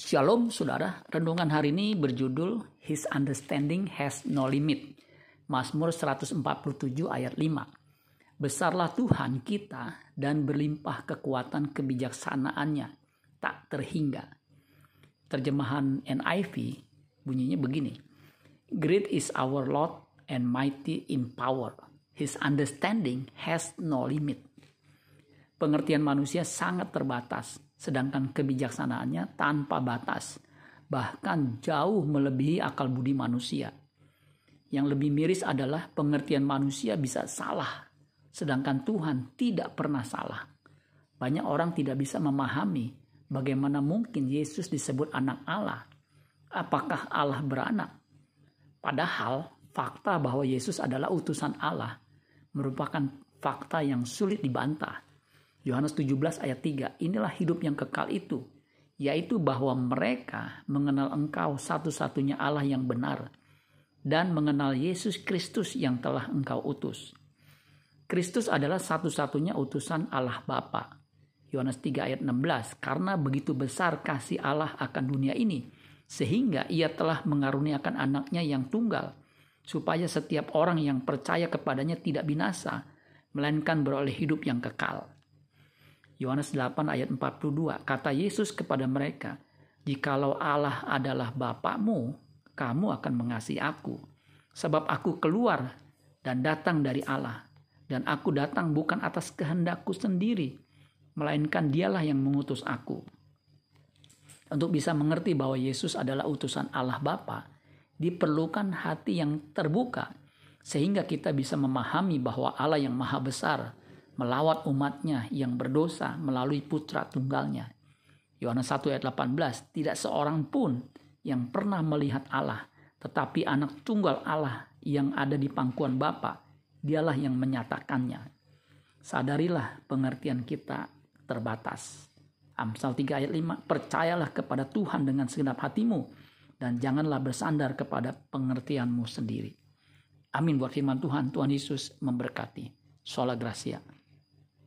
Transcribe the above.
Shalom saudara, renungan hari ini berjudul His Understanding Has No Limit. Mazmur 147 ayat 5. Besarlah Tuhan kita dan berlimpah kekuatan kebijaksanaannya, tak terhingga. Terjemahan NIV bunyinya begini. Great is our Lord and mighty in power. His understanding has no limit. Pengertian manusia sangat terbatas, sedangkan kebijaksanaannya tanpa batas, bahkan jauh melebihi akal budi manusia. Yang lebih miris adalah pengertian manusia bisa salah, sedangkan Tuhan tidak pernah salah. Banyak orang tidak bisa memahami bagaimana mungkin Yesus disebut anak Allah. Apakah Allah beranak? Padahal fakta bahwa Yesus adalah utusan Allah merupakan fakta yang sulit dibantah Yohanes 17 ayat 3, inilah hidup yang kekal itu, yaitu bahwa mereka mengenal engkau satu-satunya Allah yang benar dan mengenal Yesus Kristus yang telah engkau utus. Kristus adalah satu-satunya utusan Allah Bapa. Yohanes 3 ayat 16, karena begitu besar kasih Allah akan dunia ini, sehingga ia telah mengaruniakan anaknya yang tunggal, supaya setiap orang yang percaya kepadanya tidak binasa, melainkan beroleh hidup yang kekal. Yohanes 8 ayat 42, kata Yesus kepada mereka, Jikalau Allah adalah Bapakmu, kamu akan mengasihi aku. Sebab aku keluar dan datang dari Allah. Dan aku datang bukan atas kehendakku sendiri, melainkan dialah yang mengutus aku. Untuk bisa mengerti bahwa Yesus adalah utusan Allah Bapa, diperlukan hati yang terbuka, sehingga kita bisa memahami bahwa Allah yang maha besar, melawat umatnya yang berdosa melalui putra tunggalnya. Yohanes 1 ayat 18, tidak seorang pun yang pernah melihat Allah, tetapi anak tunggal Allah yang ada di pangkuan Bapa, dialah yang menyatakannya. Sadarilah pengertian kita terbatas. Amsal 3 ayat 5, percayalah kepada Tuhan dengan segenap hatimu, dan janganlah bersandar kepada pengertianmu sendiri. Amin buat firman Tuhan, Tuhan Yesus memberkati. Sola Gracia.